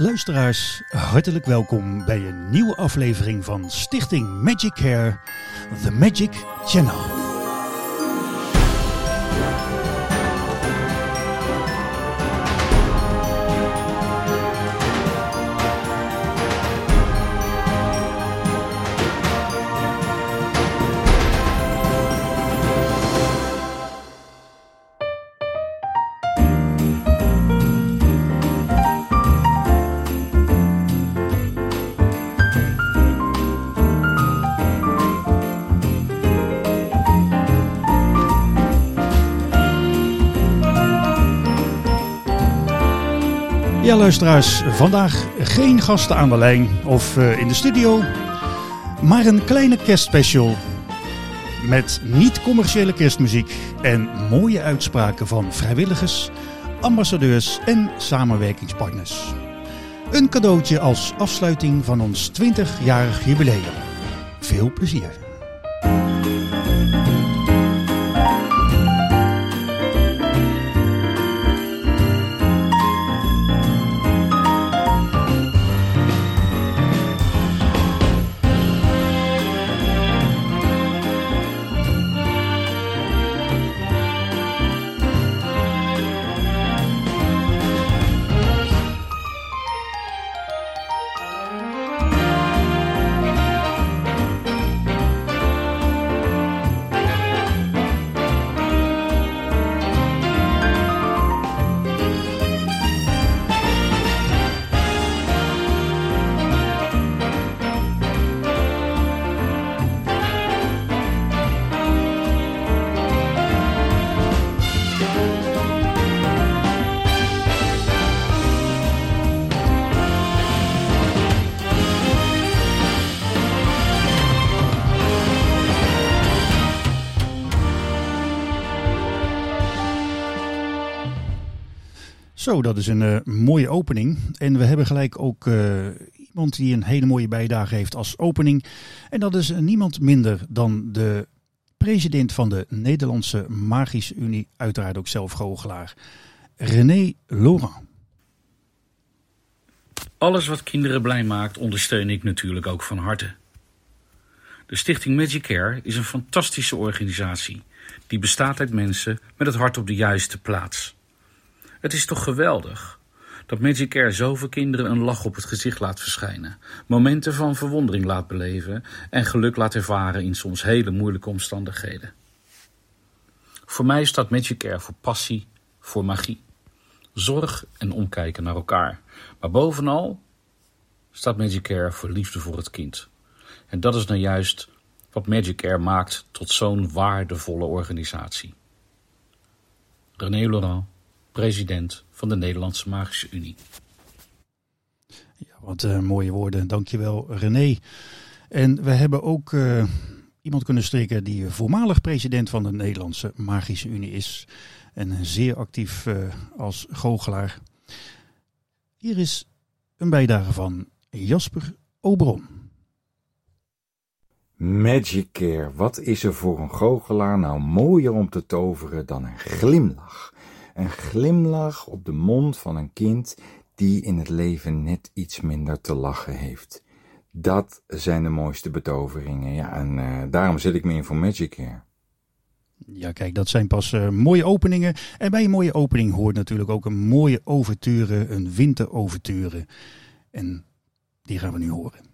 Luisteraars, hartelijk welkom bij een nieuwe aflevering van Stichting Magic Care, The Magic Channel. Luisteraars, vandaag geen gasten aan de lijn of uh, in de studio, maar een kleine kerstspecial met niet-commerciële kerstmuziek en mooie uitspraken van vrijwilligers, ambassadeurs en samenwerkingspartners. Een cadeautje als afsluiting van ons 20-jarig jubileum. Veel plezier! Zo, dat is een uh, mooie opening. En we hebben gelijk ook uh, iemand die een hele mooie bijdrage heeft als opening. En dat is niemand minder dan de president van de Nederlandse Magische Unie, uiteraard ook zelf goochelaar, René Laurent. Alles wat kinderen blij maakt, ondersteun ik natuurlijk ook van harte. De stichting Magic Care is een fantastische organisatie. Die bestaat uit mensen met het hart op de juiste plaats. Het is toch geweldig dat Magic Air zoveel kinderen een lach op het gezicht laat verschijnen, momenten van verwondering laat beleven en geluk laat ervaren in soms hele moeilijke omstandigheden. Voor mij staat Magic Air voor passie, voor magie, zorg en omkijken naar elkaar. Maar bovenal staat Magic Air voor liefde voor het kind. En dat is nou juist wat Magic Air maakt tot zo'n waardevolle organisatie. René Laurent president van de Nederlandse Magische Unie. Ja, wat uh, mooie woorden. Dankjewel René. En we hebben ook uh, iemand kunnen strikken die voormalig president van de Nederlandse Magische Unie is. En zeer actief uh, als goochelaar. Hier is een bijdrage van Jasper Oberon. Magic Care, wat is er voor een goochelaar nou mooier om te toveren dan een glimlach? Een glimlach op de mond van een kind die in het leven net iets minder te lachen heeft. Dat zijn de mooiste betoveringen. Ja, en uh, daarom zet ik me in voor Magic. Ja, kijk, dat zijn pas uh, mooie openingen. En bij een mooie opening hoort natuurlijk ook een mooie overture, een winteroverture. En die gaan we nu horen.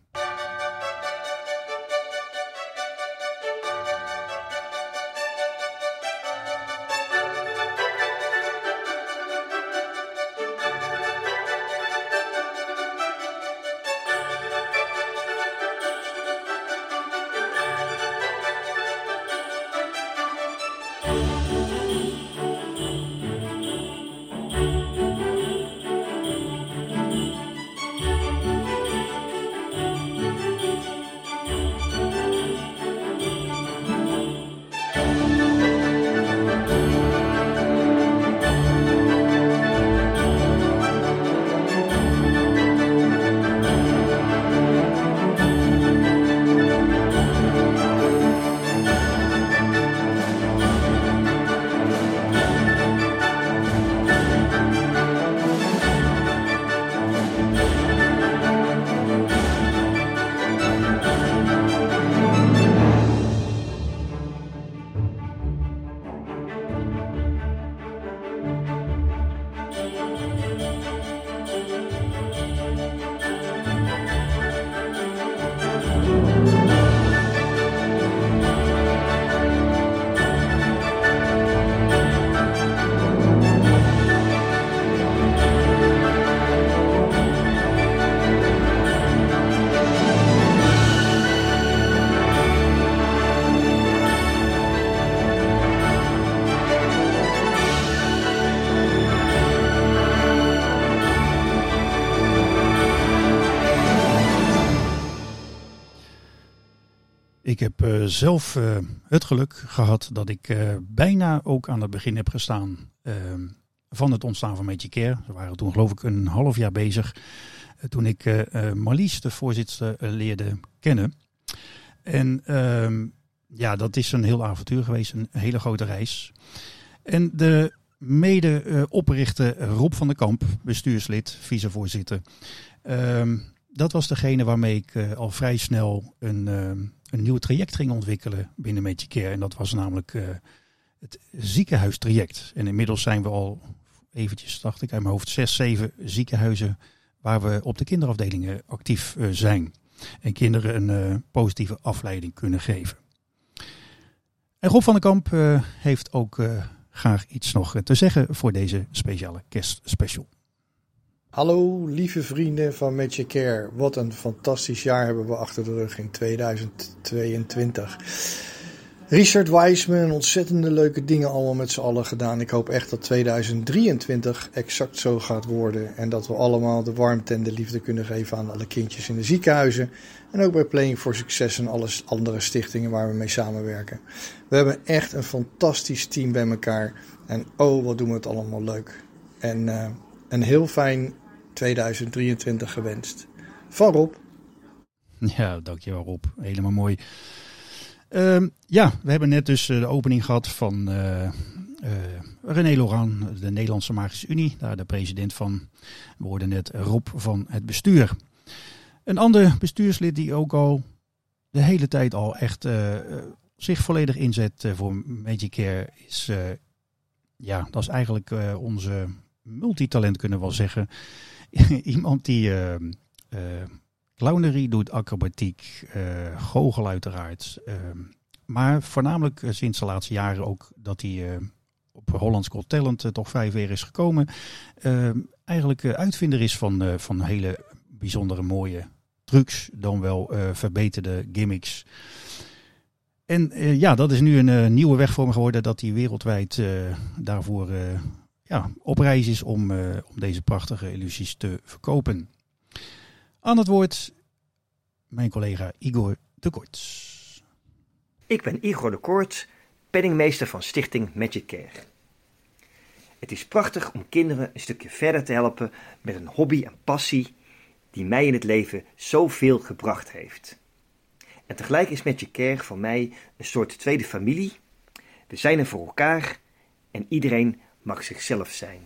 Ik heb uh, zelf uh, het geluk gehad dat ik uh, bijna ook aan het begin heb gestaan ehm, van het ontstaan van Magic Care. We waren toen geloof ik een half jaar bezig toen ik Marlies, de voorzitter, leerde kennen. En ehm, ja, dat is een heel avontuur geweest, een hele grote reis. En de mede-oprichter Rob van der Kamp, bestuurslid, vicevoorzitter. Um, dat was degene waarmee ik al vrij snel een, een nieuw traject ging ontwikkelen binnen Medicare. En dat was namelijk uh, het ziekenhuistraject. En inmiddels zijn we al eventjes, dacht ik, uit mijn hoofd, zes, zeven ziekenhuizen waar we op de kinderafdelingen actief zijn. En kinderen een positieve afleiding kunnen geven. En Rob van den Kamp heeft ook graag iets nog te zeggen voor deze speciale kerstspecial. Hallo lieve vrienden van Magic Care. Wat een fantastisch jaar hebben we achter de rug in 2022. Richard Wiseman, ontzettende leuke dingen allemaal met z'n allen gedaan. Ik hoop echt dat 2023 exact zo gaat worden. En dat we allemaal de warmte en de liefde kunnen geven aan alle kindjes in de ziekenhuizen. En ook bij Playing for Success en alle andere stichtingen waar we mee samenwerken. We hebben echt een fantastisch team bij elkaar. En oh, wat doen we het allemaal leuk. En uh, een heel fijn 2023 gewenst. Van Rob. Ja, dankjewel Rob. Helemaal mooi. Uh, ja, we hebben net dus eh, de opening gehad van uh, uh, René Loran, de Nederlandse Magische Unie. Daar de president van. We hoorden net Rob van het bestuur. Een ander bestuurslid die ook al de hele tijd al echt zich volledig inzet voor Medicare is... ja, dat is eigenlijk onze multitalent kunnen we wel zeggen. iemand die uh, clownerie doet, acrobatiek, uh, goochel uiteraard. Ehm, maar voornamelijk sinds de laatste jaren ook dat hij op Hollands Got Talent toch vijf weer is gekomen. Eigenlijk uitvinder is van, van hele bijzondere mooie trucs, dan wel verbeterde gimmicks. En ja, dat is nu een nieuwe weg voor me geworden dat hij wereldwijd daarvoor ja, op reis is om, uh, om deze prachtige illusies te verkopen. Aan het woord mijn collega Igor de Kort. Ik ben Igor de Kort, penningmeester van Stichting Magic Care. Het is prachtig om kinderen een stukje verder te helpen met een hobby en passie die mij in het leven zoveel gebracht heeft. En tegelijk is Magic Care voor mij een soort tweede familie. We zijn er voor elkaar en iedereen mag zichzelf zijn.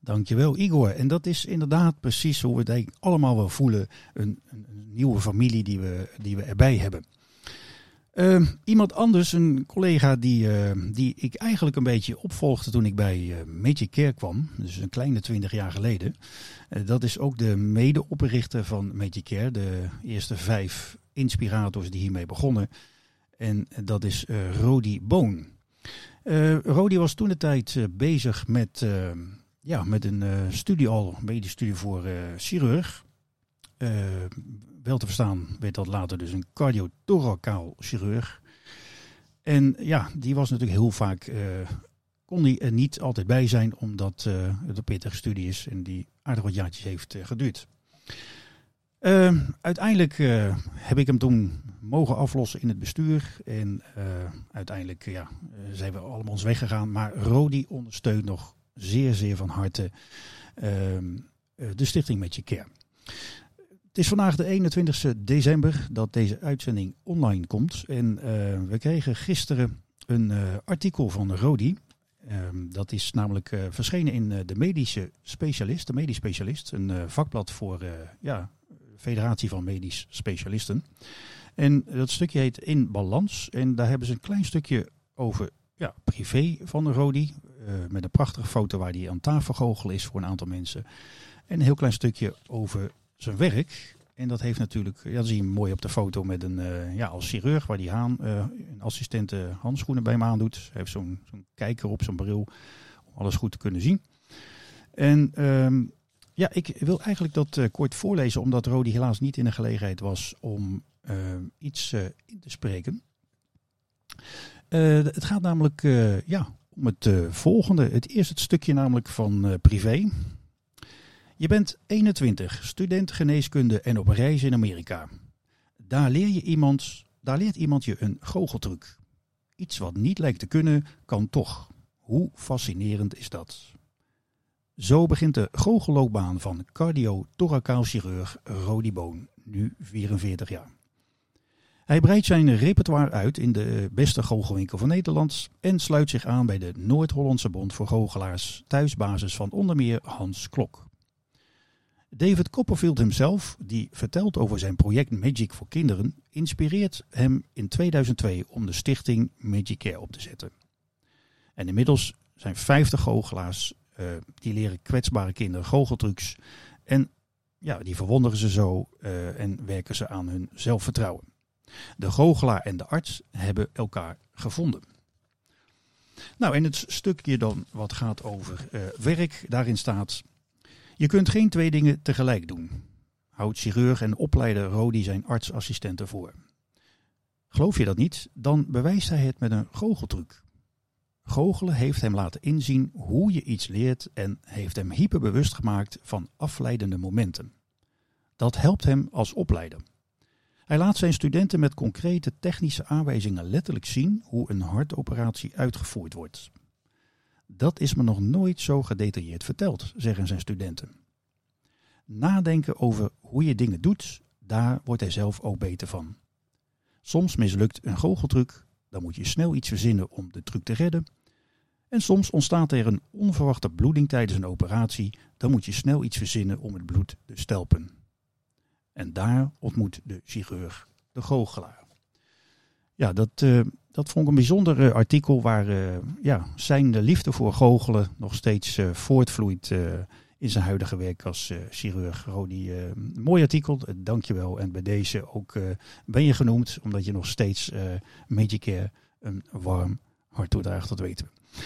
Dankjewel Igor. En dat is inderdaad precies hoe we het allemaal wel voelen. Een, een, nieuwe familie die we, die we erbij hebben. Uh, iemand anders, een collega die, uh, die ik eigenlijk een beetje opvolgde toen ik bij uh, Magic Care kwam. Dus een kleine twintig jaar geleden. dat is ook de medeoprichter van Magic Care. De eerste vijf inspirators die hiermee begonnen. En dat is Rodi Boon. Uh, Rodi was toen de tijd uh, bezig met, uh, ja, met een studie al, een medische studie voor chirurg. wel te verstaan werd dat later dus een cardiothoracaal chirurg. En ja, die was natuurlijk heel vaak, kon hij er niet altijd bij zijn, omdat het een pittige studie is en die aardig wat jaartjes heeft geduurd. Uh, uiteindelijk heb ik hem toen mogen aflossen in het bestuur. En uh, uiteindelijk ja, zijn we allemaal ons weggegaan. Maar Rodi ondersteunt nog zeer, zeer van harte ehm, de stichting Met Je Care. Het is vandaag de 21 december dat deze uitzending online komt. En we kregen gisteren een artikel van Rodi. Um, dat is namelijk verschenen in de medische specialist, de medisch specialist, een vakblad voor ja, Federatie van Medisch Specialisten. En dat stukje heet In Balans. En daar hebben ze een klein stukje over ja, privé van Rodi. Uh, met een prachtige foto waar hij aan tafel goochel is voor een aantal mensen. En een heel klein stukje over zijn werk. En dat heeft natuurlijk, ja, dat zie je mooi op de foto met een, uh, ja, als chirurg waar die haan, uh, een assistente handschoenen bij hem aandoet. Hij heeft zo'n zo'n kijker op zijn bril om alles goed te kunnen zien. En um, ja, ik wil eigenlijk dat kort voorlezen, omdat Rodi helaas niet in de gelegenheid was om iets uh, in te spreken. het gaat namelijk ja, om het volgende. Het eerste stukje namelijk van privé. Je bent 21, student geneeskunde en op reis in Amerika. Daar, leer je daar leert iemand je een goocheltruc. Iets wat niet lijkt te kunnen, kan toch. Hoe fascinerend is dat? Zo begint de goochelloopbaan van cardio-thoracaal-chirurg Rodi Boon, nu 44 jaar. Hij breidt zijn repertoire uit in de beste goochelwinkel van Nederland en sluit zich aan bij de Noord-Hollandse Bond voor Goochelaars, thuisbasis van onder meer Hans Klok. David Copperfield hemzelf, die vertelt over zijn project Magic voor kinderen, inspireert hem in 2002 om de stichting Magic Care op te zetten. En inmiddels zijn 50 goochelaars uh, die leren kwetsbare kinderen goocheltrucs en ja, die verwonderen ze zo uh, en werken ze aan hun zelfvertrouwen. De goochelaar en de arts hebben elkaar gevonden. Nou, en het stukje dan wat gaat over uh, werk, daarin staat je kunt geen twee dingen tegelijk doen. Houdt chirurg en opleider Rodi zijn artsassistenten voor. Geloof je dat niet, dan bewijst hij het met een goocheltruc. Goochelen heeft hem laten inzien hoe je iets leert en heeft hem hyperbewust gemaakt van afleidende momenten. Dat helpt hem als opleider. Hij laat zijn studenten met concrete technische aanwijzingen letterlijk zien hoe een hartoperatie uitgevoerd wordt. Dat is me nog nooit zo gedetailleerd verteld, zeggen zijn studenten. Nadenken over hoe je dingen doet, daar wordt hij zelf ook beter van. Soms mislukt een goocheltruc, dan moet je snel iets verzinnen om de truc te redden. En soms ontstaat er een onverwachte bloeding tijdens een operatie, dan moet je snel iets verzinnen om het bloed te stelpen. En daar ontmoet de chirurg de goochelaar. Ja, dat, uh, dat vond ik een bijzonder uh, artikel waar uh, ja, zijn liefde voor goochelen nog steeds voortvloeit in zijn huidige werk als chirurg. Rodi, mooi artikel, dankjewel. En bij deze ook ben je genoemd, omdat je nog steeds Medicare een warm hart toedraagt, dat weten we.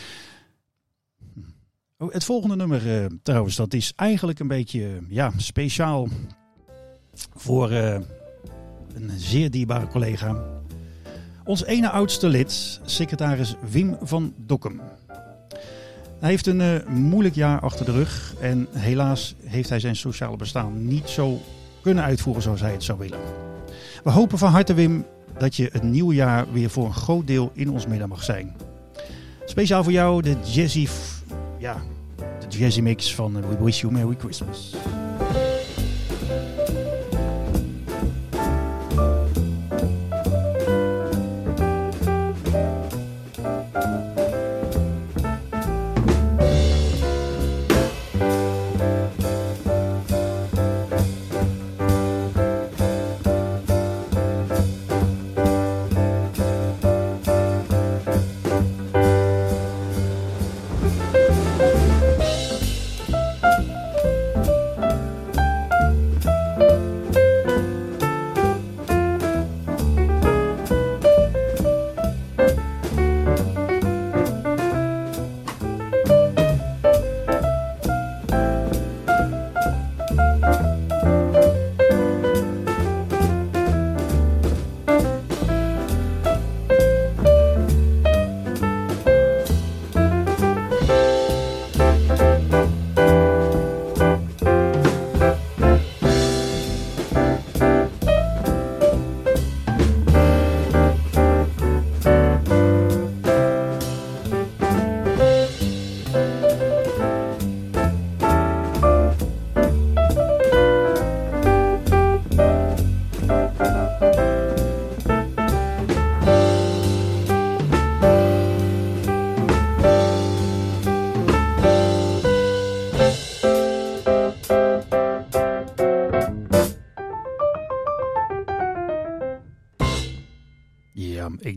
Oh, het volgende nummer trouwens, dat is eigenlijk een beetje ja, speciaal voor een zeer dierbare collega. Ons ene oudste lid, secretaris Wim van Dokkum. Hij heeft een uh, moeilijk jaar achter de rug en helaas heeft hij zijn sociale bestaan niet zo kunnen uitvoeren zoals hij het zou willen. We hopen van harte Wim dat je het nieuwe jaar weer voor een groot deel in ons midden mag zijn. Speciaal voor jou de jazzy, ja, de jazzy mix van We Wish You Merry Christmas.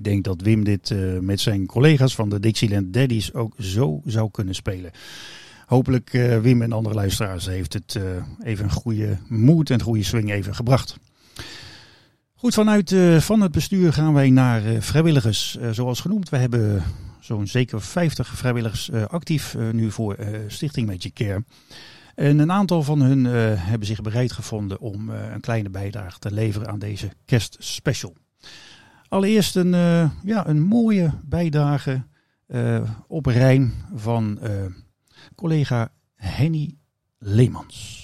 Denk dat Wim dit uh, met zijn collega's van de Dixieland Daddies ook zo zou kunnen spelen. Hopelijk, uh, Wim en andere luisteraars, heeft het uh, even een goede moed en goede swing even gebracht. Goed, vanuit van het bestuur gaan wij naar vrijwilligers. zoals genoemd, we hebben zo'n zeker 50 vrijwilligers actief nu voor Stichting Magic Care. En een aantal van hun hebben zich bereid gevonden om een kleine bijdrage te leveren aan deze kerstspecial. Allereerst een, eh, ja, een mooie bijdrage eh, op Rijn van eh, collega Henny Leemans.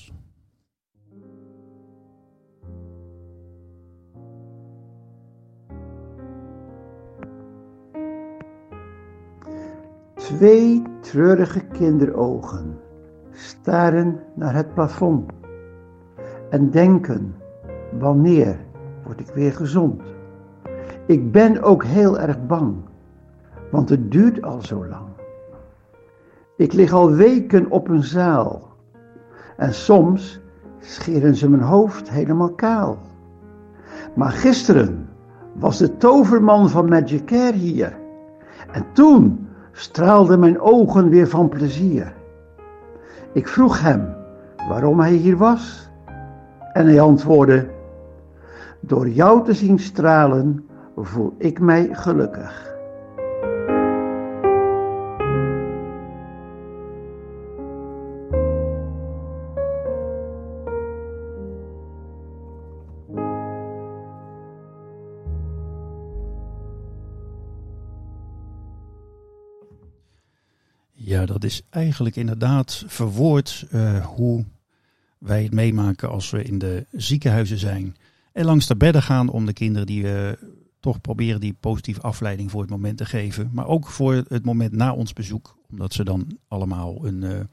Twee treurige kinderogen staren naar het plafond en denken: wanneer word ik weer gezond? Ik ben ook heel erg bang, want het duurt al zo lang. Ik lig al weken op een zaal en soms scheren ze mijn hoofd helemaal kaal. Maar gisteren was de toverman van Magicare hier en toen straalden mijn ogen weer van plezier. Ik vroeg hem waarom hij hier was en hij antwoordde: Door jou te zien stralen voel ik mij gelukkig. Ja, dat is eigenlijk inderdaad verwoord uh, hoe wij het meemaken als we in de ziekenhuizen zijn. En langs de bedden gaan om de kinderen die we toch proberen die positieve afleiding voor het moment te geven. Maar ook voor het moment na ons bezoek. Omdat ze dan allemaal een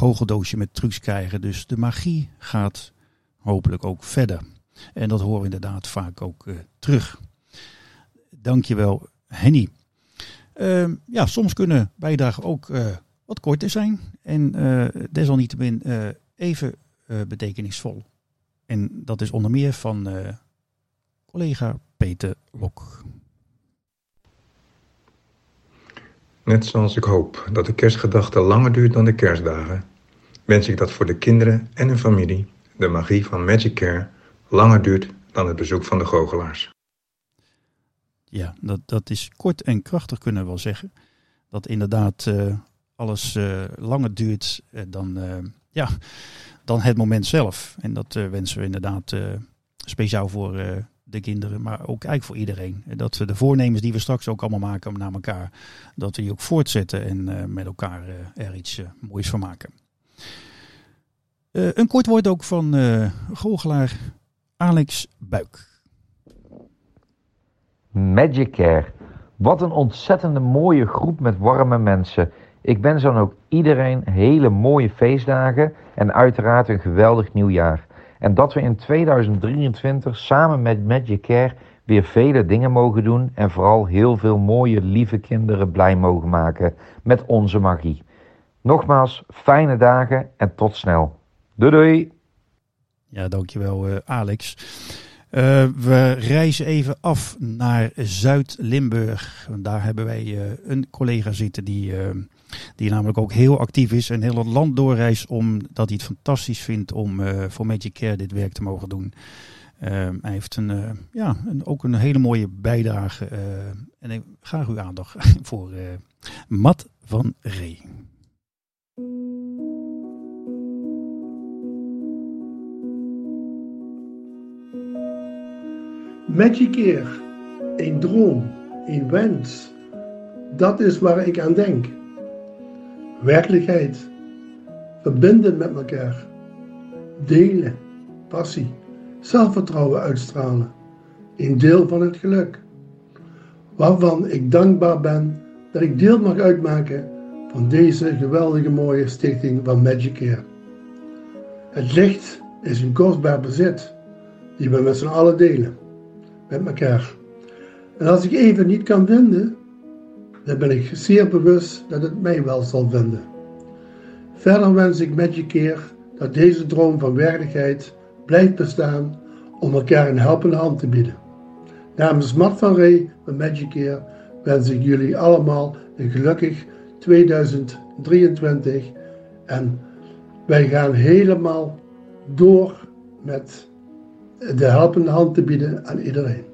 uh, met trucs krijgen. Dus de magie gaat hopelijk ook verder. En dat horen we inderdaad vaak ook uh, terug. Dankjewel Henny. Uh, ja, soms kunnen bijdragen ook uh, wat korter zijn. En desalniettemin even betekenisvol. En dat is onder meer van collega Peter Lok. Net zoals ik hoop dat de kerstgedachte langer duurt dan de kerstdagen, wens ik dat voor de kinderen en hun familie de magie van Magic Care langer duurt dan het bezoek van de goochelaars. Ja, dat, dat is kort en krachtig kunnen we wel zeggen. Dat inderdaad uh, alles uh, langer duurt uh, dan, ja, dan het moment zelf. En dat wensen we inderdaad speciaal voor de kinderen, maar ook eigenlijk voor iedereen. Dat we de voornemens die we straks ook allemaal maken naar elkaar, dat we die ook voortzetten en met elkaar er iets moois van maken. een kort woord ook van goochelaar Alex Buik. Magicare. Wat een ontzettende mooie groep met warme mensen. Ik wens dan ook iedereen hele mooie feestdagen en uiteraard een geweldig nieuwjaar. En dat we in 2023 samen met Magicare weer vele dingen mogen doen en vooral heel veel mooie, lieve kinderen blij mogen maken met onze magie. Nogmaals, fijne dagen en tot snel. Doei doei! Ja, dankjewel uh, Alex. Uh, we reizen even af naar Zuid-Limburg. Daar hebben wij uh, een collega zitten die, die namelijk ook heel actief is. Een heel land doorreist omdat hij het fantastisch vindt om voor Magic Care dit werk te mogen doen. hij heeft een, ja, een, ook een hele mooie bijdrage. en ik graag uw aandacht voor Matt van Ree. Magickeer, een droom, een wens, dat is waar ik aan denk. Werkelijkheid, verbinden met elkaar, delen, passie, zelfvertrouwen uitstralen, een deel van het geluk, waarvan ik dankbaar ben dat ik deel mag uitmaken van deze geweldige mooie stichting van Magickeer. Het licht is een kostbaar bezit die we met z'n allen delen. Met elkaar. En als ik even niet kan vinden, dan ben ik zeer bewust dat het mij wel zal vinden. Verder wens ik keer dat deze droom van werkelijkheid blijft bestaan om elkaar een helpende hand te bieden. Namens Mart van Ree van Magic wens ik jullie allemaal een gelukkig 2023 en wij gaan helemaal door met de helpende hand te bieden aan iedereen.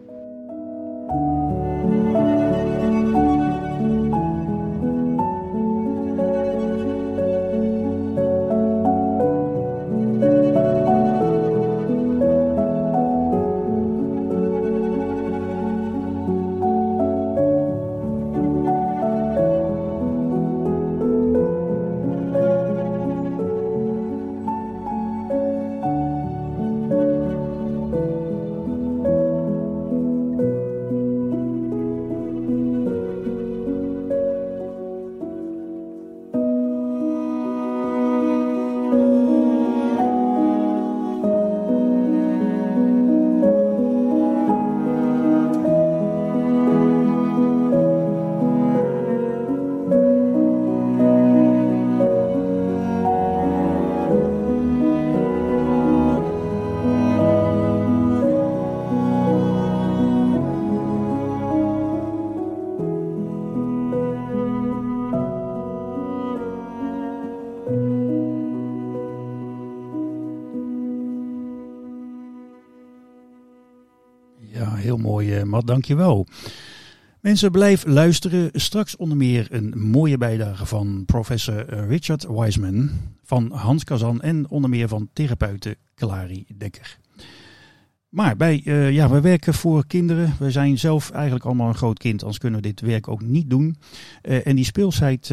Mooi, uh, Matt, dankjewel. Mensen, blijf luisteren. Straks onder meer een mooie bijdrage van professor Richard Wiseman, van Hans Kazan en onder meer van therapeute Clary Dekker. Maar bij, uh, ja, we werken voor kinderen. We zijn zelf eigenlijk allemaal een groot kind, anders kunnen we dit werk ook niet doen. Uh, en die speelsheid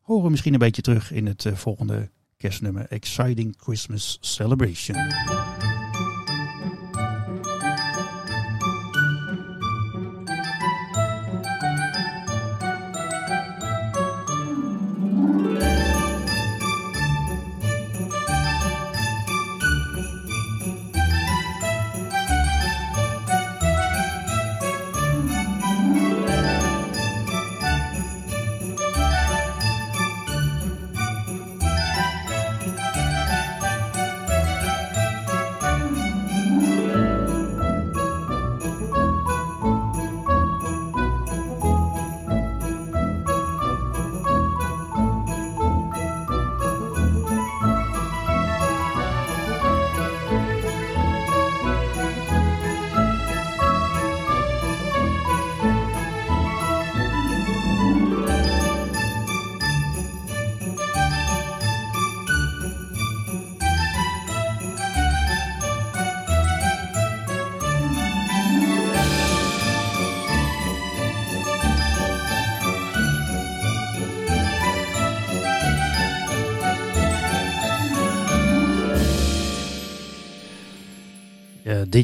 horen we misschien een beetje terug in het volgende kerstnummer Exciting Christmas Celebration.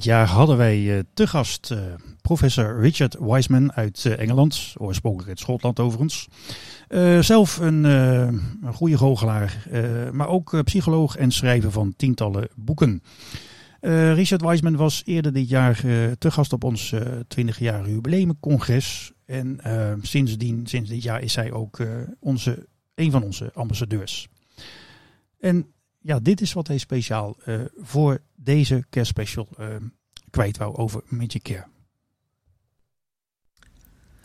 Jaar hadden wij uh, te gast uh, professor Richard Wiseman uit uh, Engeland, oorspronkelijk uit Schotland overigens. zelf een, een goede goochelaar, maar ook psycholoog en schrijver van tientallen boeken. Richard Wiseman was eerder dit jaar te gast op ons 20-jarige jubileumcongres. En sindsdien, sinds dit jaar is hij ook onze, een van onze ambassadeurs. En ja, dit is wat hij speciaal uh, voor deze uh, kwijt wou over Magic Care.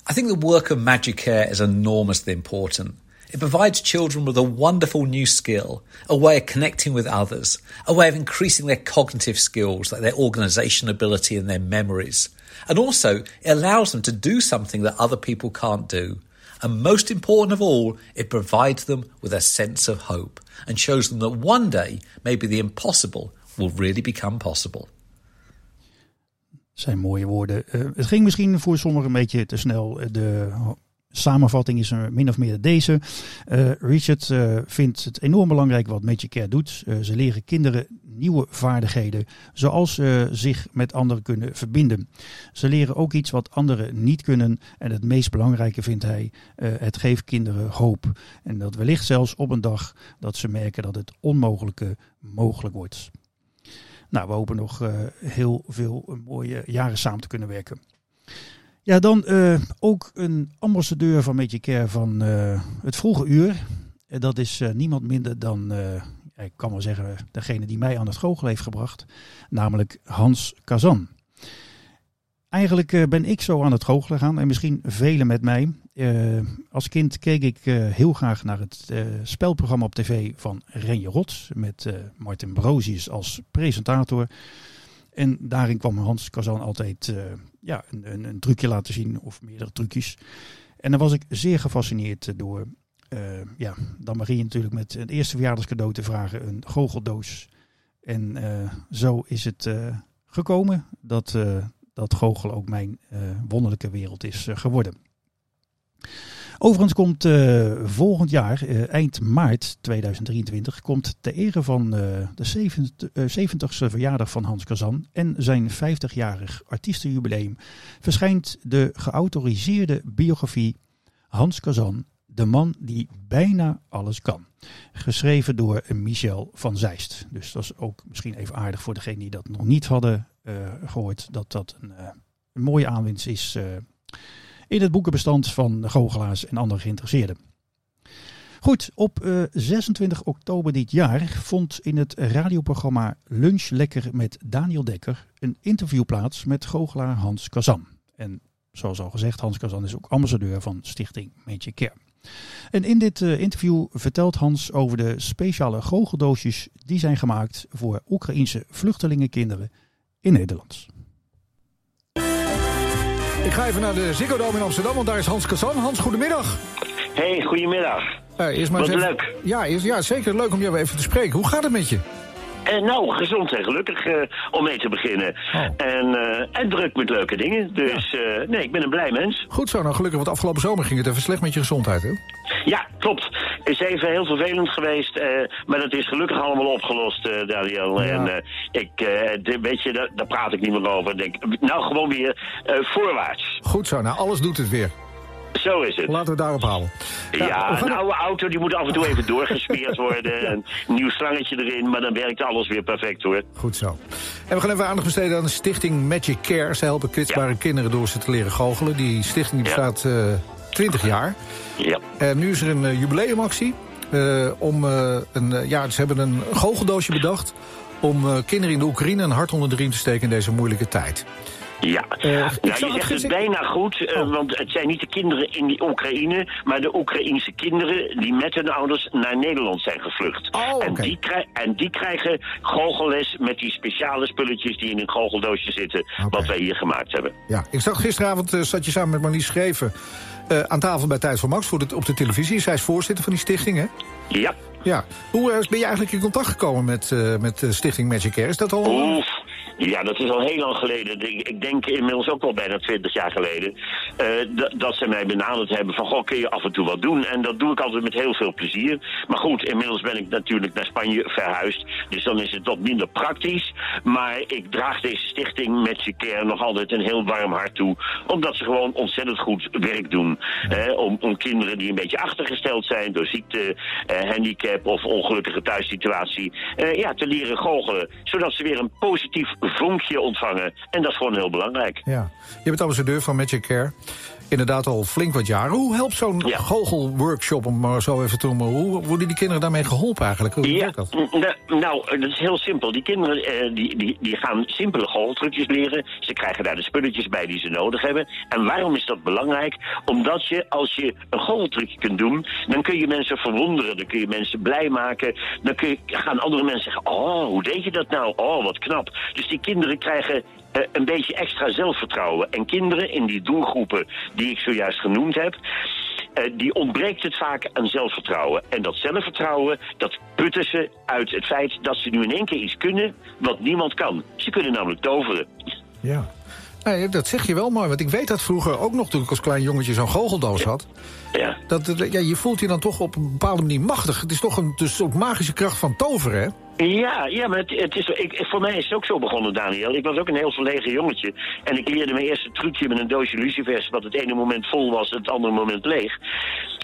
I think the work of Magic Care is enormously important. It provides children with a wonderful new skill, a way of connecting with others, a way of increasing their cognitive skills, like their organization ability and their memories. And also, it allows them to do something that other people can't do. And most important of all, it provides them with a sense of hope and shows them that one day, maybe the impossible will really become possible. Zijn mooie woorden. Uh, het ging misschien voor sommigen een beetje te snel. De samenvatting is er min of meer deze. Uh, Richard uh, vindt het enorm belangrijk wat Magic Care doet. Uh, ze leren kinderen nieuwe vaardigheden, zoals ze zich met anderen kunnen verbinden. Ze leren ook iets wat anderen niet kunnen. En het meest belangrijke vindt hij, het geeft kinderen hoop. En dat wellicht zelfs op een dag dat ze merken dat het onmogelijke mogelijk wordt. Nou, we hopen nog heel veel mooie jaren samen te kunnen werken. Ja, dan uh, ook een ambassadeur van Medicare van uh, het vroege uur. En dat is uh, niemand minder dan, ik kan wel zeggen, degene die mij aan het goochelen heeft gebracht. Namelijk Hans Kazan. Eigenlijk ben ik zo aan het goochelen gaan en misschien velen met mij. als kind keek ik heel graag naar het spelprogramma op tv van Renje Rot. Met Martin Brozius als presentator. En daarin kwam Hans Kazan altijd uh, ja, een, een, een, trucje laten zien, of meerdere trucjes. En dan was ik zeer gefascineerd door. Uh, ja, dan begin je natuurlijk met een eerste verjaardagscadeau te vragen, een goocheldoos. En uh, zo is het gekomen dat, dat goochelen ook mijn wonderlijke wereld is geworden. Overigens komt uh, volgend jaar, uh, eind maart 2023, komt ter ere van uh, de 70ste verjaardag van Hans Kazan en zijn 50-jarig artiestenjubileum verschijnt de geautoriseerde biografie Hans Kazan, de man die bijna alles kan. Geschreven door Michel van Zeist. Dus dat is ook misschien even aardig voor degenen die dat nog niet hadden gehoord, dat dat een, een mooie aanwinst is in het boekenbestand van goochelaars en andere geïnteresseerden. Goed, op uh, eh, 26 oktober dit jaar vond in het radioprogramma Lunch Lekker met Daniel Dekker een interview plaats met goochelaar Hans Kazan. En zoals al gezegd, Hans Kazan is ook ambassadeur van Stichting Magic Care. En in dit uh, interview vertelt Hans over de speciale goocheldoosjes die zijn gemaakt voor Oekraïense vluchtelingenkinderen in Nederland. Ik ga even naar de Ziggo Dome in Amsterdam, want daar is Hans Kazan. Hans, goedemiddag. Hey, goedemiddag. Uh, eerst maar Wat even... leuk. Ja, eerst, ja, zeker leuk om jou even te spreken. Hoe gaat het met je? En nou, gezond en gelukkig uh, om mee te beginnen. Oh. En, uh, en druk met leuke dingen. Dus ja. nee, ik ben een blij mens. Goed zo, nou gelukkig, want afgelopen zomer ging het even slecht met je gezondheid, hè? Ja, klopt. Is even heel vervelend geweest, maar dat is gelukkig allemaal opgelost, Daniel. Ja. En ik, de, weet je, daar, daar, praat ik niet meer over. Denk, nou, gewoon weer voorwaarts. Goed zo, nou, alles doet het weer. Zo is het. Laten we daarop houden. Ja, ja een oude auto die moet af en toe even doorgesmeerd worden. Een nieuw slangetje erin, maar dan werkt alles weer perfect hoor. Goed zo. En we gaan even aandacht besteden aan de stichting Magic Care. Ze helpen kwetsbare ja. kinderen door ze te leren goochelen. Die stichting die bestaat uh, 20 jaar. Ja. En nu is er een uh, jubileumactie. Uh, om, een, ja, ze hebben een goocheldoosje bedacht... om kinderen in de Oekraïne een hart onder de riem te steken in deze moeilijke tijd. Ja, uh, nou, je zegt het bijna goed, uh, oh. want het zijn niet de kinderen in die Oekraïne, maar de Oekraïense kinderen die met hun ouders naar Nederland zijn gevlucht. Oh, okay. en, die en, die krijgen goochelles met die speciale spulletjes die in een goocheldoosje zitten, okay. wat wij hier gemaakt hebben. Ja, ik zag gisteravond, uh, zat je samen met Marlies Schreven aan tafel bij Tijd voor Max voor de, op de televisie. Zij is voorzitter van die stichting, hè? Ja. Ja. Hoe ben je eigenlijk in contact gekomen met, met Stichting Magic Care? Is dat al... Oef. Ja, dat is al heel lang geleden. Ik, denk inmiddels ook wel bijna twintig jaar geleden. Uh, dat ze mij benaderd hebben van, goh, kun je af en toe wat doen? En dat doe ik altijd met heel veel plezier. Maar goed, inmiddels ben ik natuurlijk naar Spanje verhuisd. Dus dan is het wat minder praktisch. Maar ik draag deze stichting Magic Care nog altijd een heel warm hart toe. Omdat ze gewoon ontzettend goed werk doen. Om, om kinderen die een beetje achtergesteld zijn door ziekte, uh, handicap of ongelukkige thuissituatie. ja, te leren goochelen. Zodat ze weer een positief vonkje ontvangen. En dat is gewoon heel belangrijk. Ja. Je bent ambassadeur van Magic Care. Inderdaad al flink wat jaren. Hoe helpt zo'n ja. goochelworkshop, om maar zo even te noemen... hoe worden die kinderen daarmee geholpen eigenlijk? Hoe ja, werkt dat? Nou, dat is heel simpel. Die kinderen eh, die, die, die gaan simpele goocheltrucjes leren. Ze krijgen daar de spulletjes bij die ze nodig hebben. En waarom is dat belangrijk? Omdat je, als je een goocheltrucje kunt doen... dan kun je mensen verwonderen, dan kun je mensen blij maken... dan kun je, gaan andere mensen zeggen... oh, hoe deed je dat nou? Oh, wat knap. Dus die kinderen krijgen een beetje extra zelfvertrouwen. En kinderen in die doelgroepen die ik zojuist genoemd heb... Uh, die ontbreekt het vaak aan zelfvertrouwen. En dat zelfvertrouwen, dat putten ze uit het feit dat ze nu in één keer iets kunnen wat niemand kan. Ze kunnen namelijk toveren. Ja. Nee, dat zeg je wel mooi, want ik weet dat vroeger ook nog toen ik als klein jongetje zo'n goocheldoos had. Ja. Dat, ja, je voelt je dan toch op een bepaalde manier machtig. Het is toch een dus ook magische kracht van toveren, hè? Ja, ja, maar het, het is, ik, voor mij is het ook zo begonnen, Daniel. Ik was ook een heel verlegen jongetje. En ik leerde mijn eerste trucje met een doosje lucifers... wat het ene moment vol was, het andere moment leeg.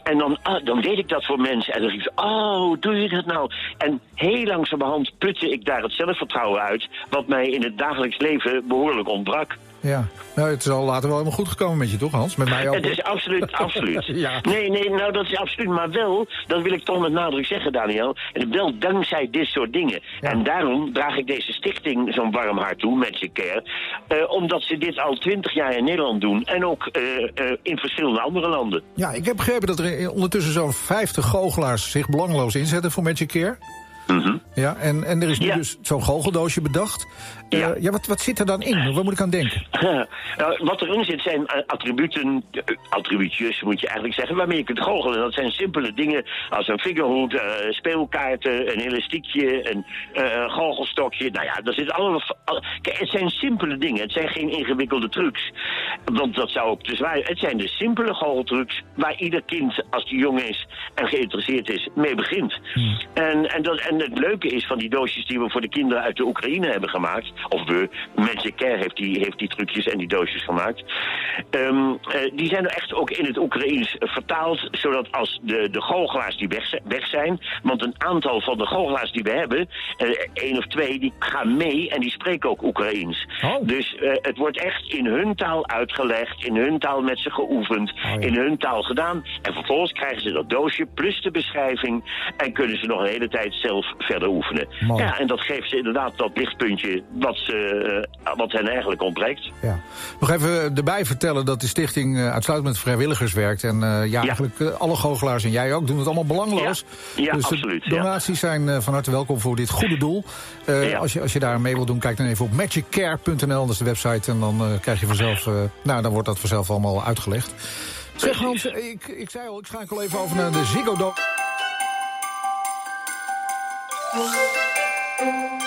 En dan, ah, dan deed ik dat voor mensen. En dan riep ze, oh, doe je dat nou? En heel langzamerhand putte ik daar het zelfvertrouwen uit... wat mij in het dagelijks leven behoorlijk ontbrak. Ja, nou, het is al later wel helemaal goed gekomen met je, toch Hans? Met mij ook. Het is absoluut, absoluut. ja. Nee, nee, nou dat is absoluut. Maar wel, dat wil ik toch met nadruk zeggen, Daniel. En wel dankzij dit soort dingen. Ja. En daarom draag ik deze stichting zo'n warm hart toe, Magic Care. Uh, omdat ze dit al twintig jaar in Nederland doen. En ook uh, uh, in verschillende andere landen. Ja, ik heb begrepen dat er ondertussen zo'n 50 goochelaars zich belangeloos inzetten voor Magic Care. Mm -hmm. Ja, en, en er is nu Ja. dus zo'n goocheldoosje bedacht. Eh, Ja. ja, wat, wat zit er dan in? Waar moet ik aan denken? Nou, wat erin zit zijn eh, attributen, eh, attribuutjes moet je eigenlijk zeggen, waarmee je kunt goochelen. Dat zijn simpele dingen als een fingerhoed, eh, speelkaarten, een elastiekje, een eh, goochelstokje. Nou ja, dat zit allemaal... al- Kijk, het zijn simpele dingen, het zijn geen ingewikkelde trucs. Want dat zou ook te zwaar... Het zijn de simpele goocheltrucs waar ieder kind, als die jong is en geïnteresseerd is, mee begint. En, en, dat, en het leuke is van die doosjes die we voor de kinderen uit de Oekraïne hebben gemaakt, of we, Magic Care heeft die, heeft die trucjes en die doosjes gemaakt, Ehm, eh, die zijn er echt ook in het Oekraïens vertaald, zodat als de, de goochelaars die weg, weg zijn, want een aantal van de goochelaars die we hebben, eh, één of twee, die gaan mee en die spreken ook Oekraïens. Dus eh, het wordt echt in hun taal uitgelegd, in hun taal met ze geoefend, in hun taal gedaan. En vervolgens krijgen ze dat doosje plus de beschrijving en kunnen ze nog een hele tijd zelf verder beoefenen. Ja, en dat geeft ze inderdaad dat lichtpuntje wat, ze, wat hen eigenlijk ontbreekt. Ja. Nog even erbij vertellen dat de stichting uitsluitend met vrijwilligers werkt. En ja, ja, eigenlijk alle goochelaars en jij ook doen het allemaal belangloos. Ja, dus absoluut. donaties zijn van harte welkom voor dit goede doel. als, je, als je daar mee wilt doen, kijk dan even op magiccare.nl, dat is de website. En dan krijg je vanzelf, nou dan wordt dat vanzelf allemaal uitgelegd. Zeg Hans, ik, ik zei al, ik schakel even over naar de Ziggo Dome. Thank you.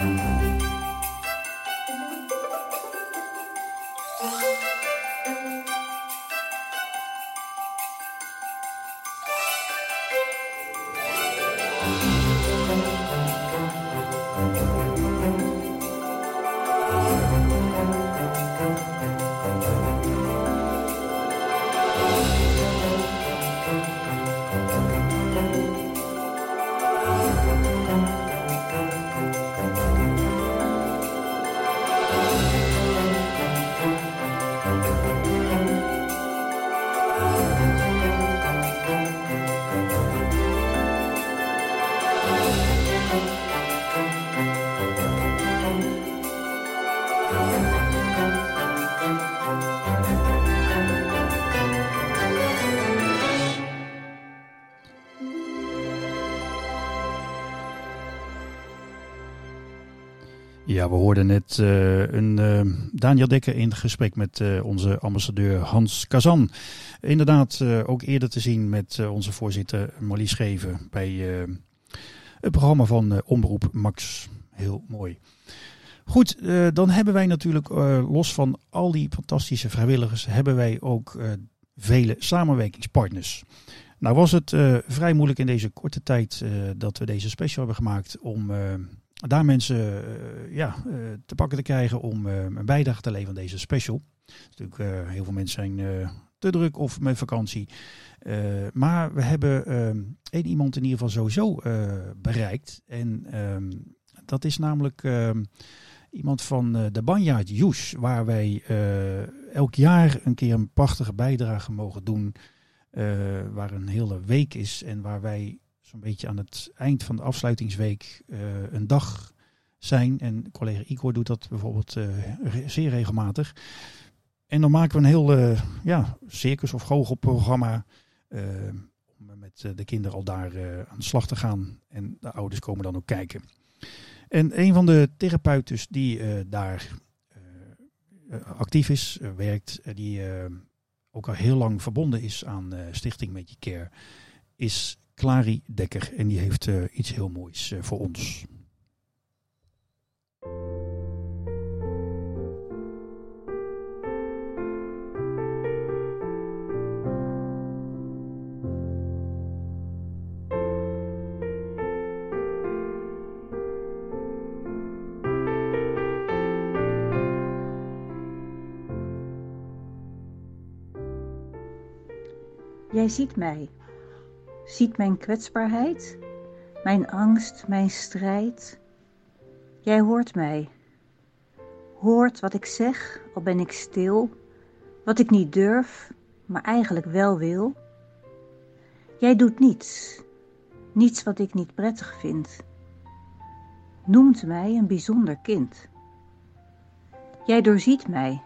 Ja, we hoorden net uh, een uh, Daniel Dekker in gesprek met uh, onze ambassadeur Hans Kazan. Inderdaad, ook eerder te zien met onze voorzitter Marlies Scheven bij het programma van Omroep Max. Heel mooi. Goed, dan hebben wij natuurlijk los van al die fantastische vrijwilligers, hebben wij ook vele samenwerkingspartners. Nou was het vrij moeilijk in deze korte tijd dat we deze special hebben gemaakt om daar mensen uh, ja, uh, te pakken te krijgen om uh, een bijdrage te leveren aan deze special. Natuurlijk, heel veel mensen zijn te druk of met vakantie. maar we hebben één iemand in ieder geval sowieso bereikt. En um, dat is namelijk ehm, iemand van de Banjaard Joes, waar wij elk jaar een keer een prachtige bijdrage mogen doen. waar een hele week is en waar wij zo'n beetje aan het eind van de afsluitingsweek uh, een dag zijn. En collega Igor doet dat bijvoorbeeld uh, zeer regelmatig. En dan maken we een heel uh, ja, circus- of goochelprogramma. om met de kinderen al daar aan de slag te gaan. En de ouders komen dan ook kijken. En een van de therapeuten die daar actief is, werkt, die ook al heel lang verbonden is aan Stichting Magic Care, is Clary Dekker. En die heeft uh, iets heel moois uh, voor ons. Jij ziet mij ziet mijn kwetsbaarheid, mijn angst, mijn strijd. Jij hoort mij, hoort wat ik zeg, al ben ik stil, wat ik niet durf, maar eigenlijk wel wil. Jij doet niets, niets wat ik niet prettig vind. Noemt mij een bijzonder kind. Jij doorziet mij,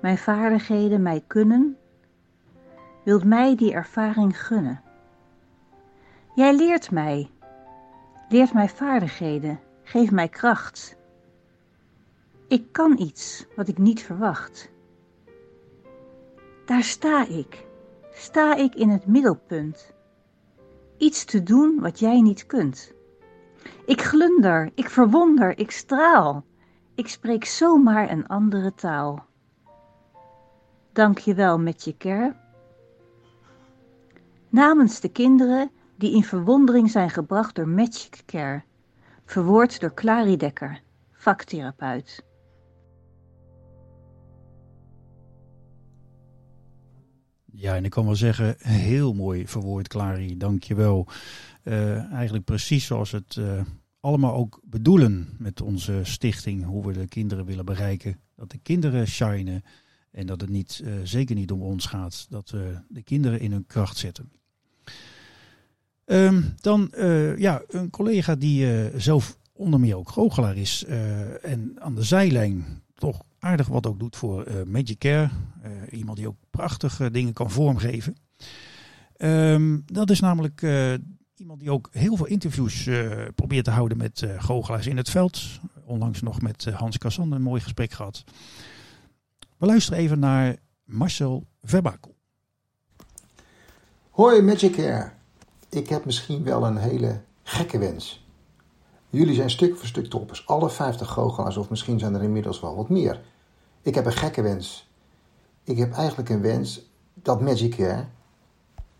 mijn vaardigheden mij kunnen, wilt mij die ervaring gunnen. Jij leert mij, leert mij vaardigheden, geeft mij kracht. Ik kan iets wat ik niet verwacht. Daar sta ik, sta ik in het middelpunt. Iets te doen wat jij niet kunt. Ik glunder, ik verwonder, ik straal. Ik spreek zomaar een andere taal. Dank je wel met je care. Namens de kinderen die in verwondering zijn gebracht door Magic Care, verwoord door Clary Dekker, vaktherapeut. Ja, en ik kan wel zeggen, heel mooi verwoord, Clary. Dank je wel. Uh, eigenlijk precies zoals het uh, allemaal ook bedoelen met onze stichting. Hoe we de kinderen willen bereiken. Dat de kinderen shinen. En dat het niet, uh, zeker niet om ons gaat. Dat we de kinderen in hun kracht zetten. Um, dan ja, een collega die zelf onder meer ook goochelaar is. en aan de zijlijn toch aardig wat ook doet voor Magic Care. Iemand die ook prachtige dingen kan vormgeven. Um, dat is namelijk iemand die ook heel veel interviews probeert te houden met goochelaars in het veld. Onlangs nog met Hans Kassan een mooi gesprek gehad. We luisteren even naar Marcel Verbakel. Hoi Magic Care. Ik heb misschien wel een hele gekke wens. Jullie zijn stuk voor stuk toppers. Alle 50 goochelaars, of misschien zijn er inmiddels wel wat meer. Ik heb een gekke wens. Ik heb eigenlijk een wens dat Magic Care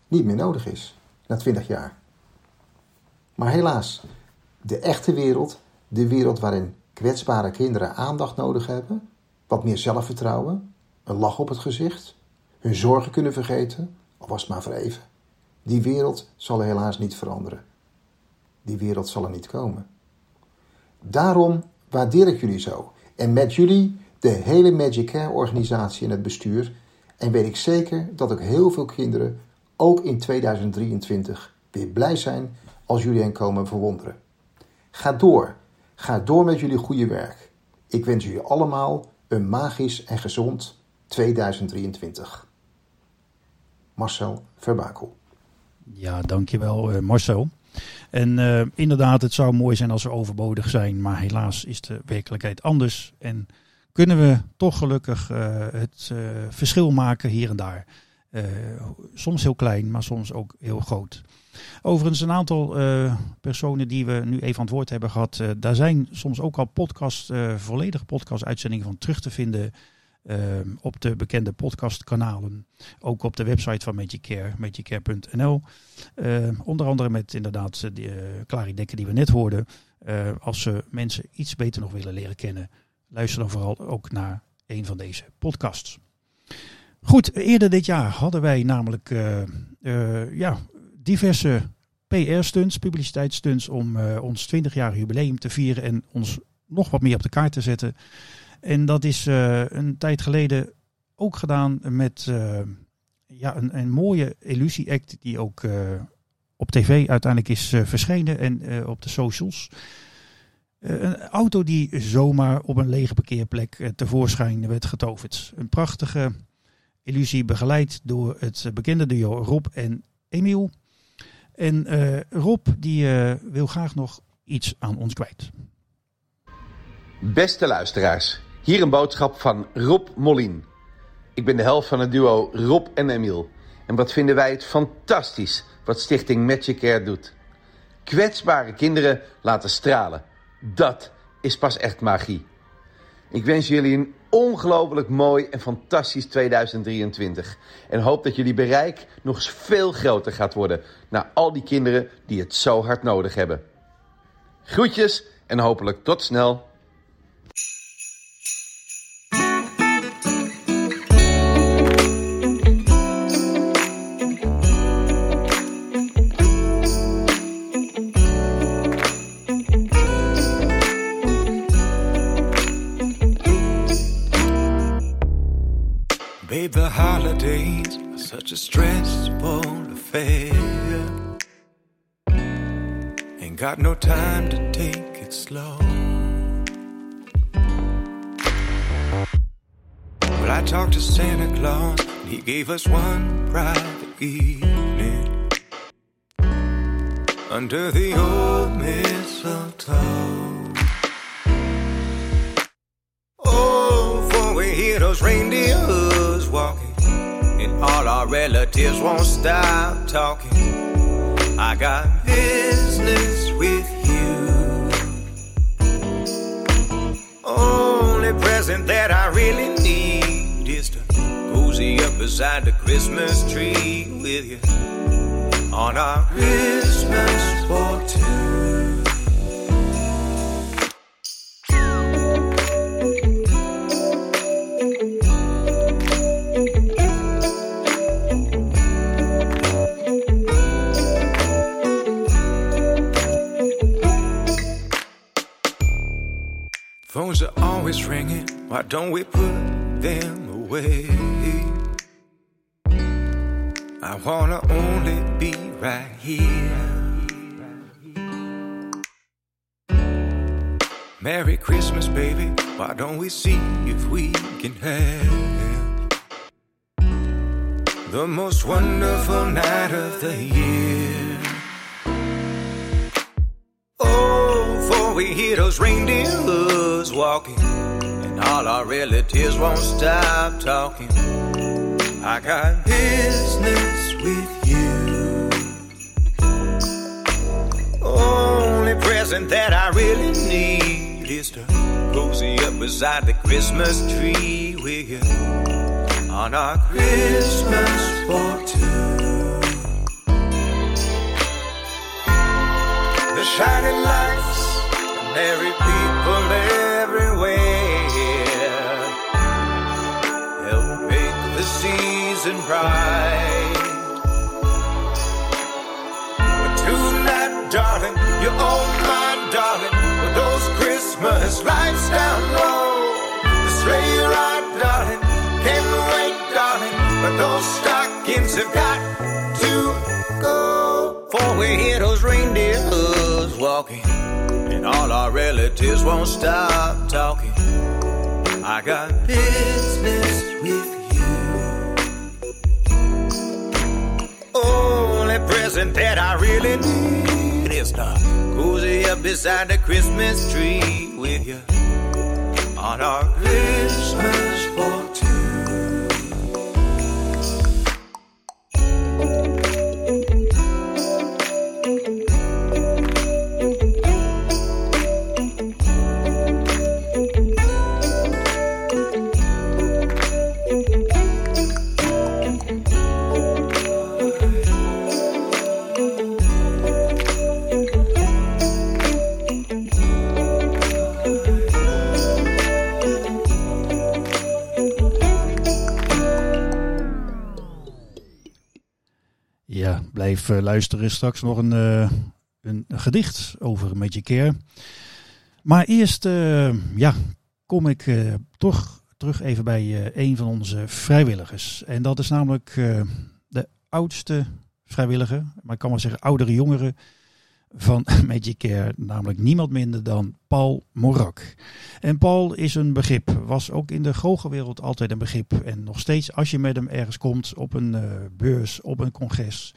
niet meer nodig is na 20 jaar. Maar helaas, de echte wereld, de wereld waarin kwetsbare kinderen aandacht nodig hebben, wat meer zelfvertrouwen, een lach op het gezicht, hun zorgen kunnen vergeten, al was het maar voor even. Die wereld zal helaas niet veranderen. Die wereld zal er niet komen. Daarom waardeer ik jullie zo. En met jullie de hele Magic Care organisatie en het bestuur. En weet ik zeker dat ook heel veel kinderen, ook in 2023, weer blij zijn als jullie hen komen verwonderen. Ga door. Ga door met jullie goede werk. Ik wens jullie allemaal een magisch en gezond 2023. Marcel Verbakel. Ja, dankjewel uh, Marcel. En uh, inderdaad, het zou mooi zijn als we overbodig zijn, maar helaas is de werkelijkheid anders. En kunnen we toch gelukkig uh, het verschil maken hier en daar. Soms heel klein, maar soms ook heel groot. Overigens, een aantal personen die we nu even aan het woord hebben gehad, daar zijn soms ook al podcast, volledige podcast-uitzendingen van terug te vinden op de bekende podcastkanalen. Ook op de website van Magic Care, magiccare.nl. onder andere met inderdaad de Clary Dekker die we net hoorden. als ze mensen iets beter nog willen leren kennen luister dan vooral ook naar een van deze podcasts. Goed, eerder dit jaar hadden wij namelijk uh, uh, ja, diverse PR-stunts, publiciteitsstunts om uh, ons 20-jarig jubileum te vieren en ons nog wat meer op de kaart te zetten. En dat is een tijd geleden ook gedaan met ja, een, een mooie illusie-act die ook op tv uiteindelijk is verschenen en op de socials. Eh, een auto die zomaar op een lege parkeerplek eh, tevoorschijn werd getoverd. Een prachtige illusie begeleid door het bekende duo Rob en Emiel. En Rob die wil graag nog iets aan ons kwijt. Beste luisteraars, hier een boodschap van Rob Molin. Ik ben de helft van het duo Rob en Emiel. En wat vinden wij het fantastisch wat Stichting Magic Care doet. Kwetsbare kinderen laten stralen dat is pas echt magie. Ik wens jullie een ongelooflijk mooi en fantastisch 2023. En hoop dat jullie bereik nog eens veel groter gaat worden naar al die kinderen die het zo hard nodig hebben. Groetjes en hopelijk tot snel. The holidays are such a stressful affair. Ain't got no time to take it slow. But I talked to Santa Claus, and he gave us one private evening under the old mistletoe. Oh, for we hear those reindeers walking, and all our relatives won't stop talking. I got business with you. Only present that I really need is to cozy up beside the Christmas tree with you on our Christmas for always ringing. Why don't we put them away? I wanna only be right here. Merry Christmas, baby. Why don't we see if we can have the most wonderful night of the year? We hear those reindeers walking, and all our relatives won't stop talking. I got business with you. Only present that I really need is to cozy up beside the Christmas tree with you on our Christmas for two. The shining lights, merry people everywhere help make the season bright. But tonight, darling, you're all my darling. With those Christmas lights down low, the sleigh ride, darling, can't wait, darling. But those stockings have got to go. For we hear those reindeers walking, all our relatives won't stop talking. I got business with you. Only present that I really need is to cozy up beside the Christmas tree with you on our Christmas Eh, luisteren. Straks nog een, eh, een gedicht over Magic Care. Maar eerst eh, ja, kom ik eh, toch terug even bij een van onze vrijwilligers. En dat is namelijk de oudste vrijwilliger, maar ik kan wel zeggen oudere jongere van Magic. Namelijk niemand minder dan Paul Morak. En Paul is een begrip, was ook in de goochelwereld altijd een begrip. En nog steeds als je met hem ergens komt op een eh, beurs, op een congres,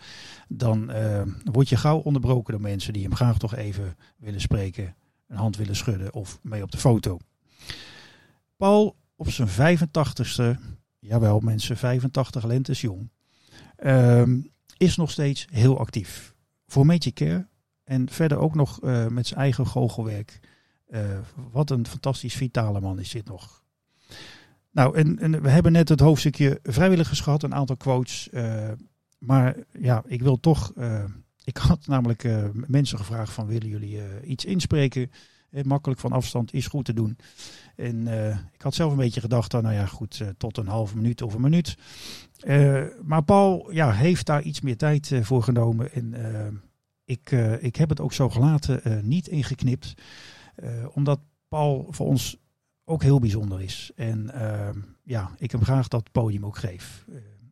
dan eh, word je gauw onderbroken door mensen die hem graag toch even willen spreken, een hand willen schudden of mee op de foto. Paul op zijn 85ste, jawel mensen, 85 lentes jong, ehm, is nog steeds heel actief. Voor Magic en verder ook nog eh, met zijn eigen goochelwerk. Eh, wat een fantastisch vitale man is dit nog. Nou, en, we hebben net het hoofdstukje vrijwilligers gehad, een aantal quotes. eh, maar ja, ik wil toch. ik had namelijk mensen gevraagd van willen jullie iets inspreken? Makkelijk van afstand is goed te doen. En ik had zelf een beetje gedacht, nou ja, goed, tot een halve minuut of een minuut. Maar Paul ja, heeft daar iets meer tijd voor genomen. En ik, eh, ik heb het ook zo gelaten, eh, niet ingeknipt. eh, omdat Paul voor ons ook heel bijzonder is. En eh, ja, ik hem graag dat podium ook geef.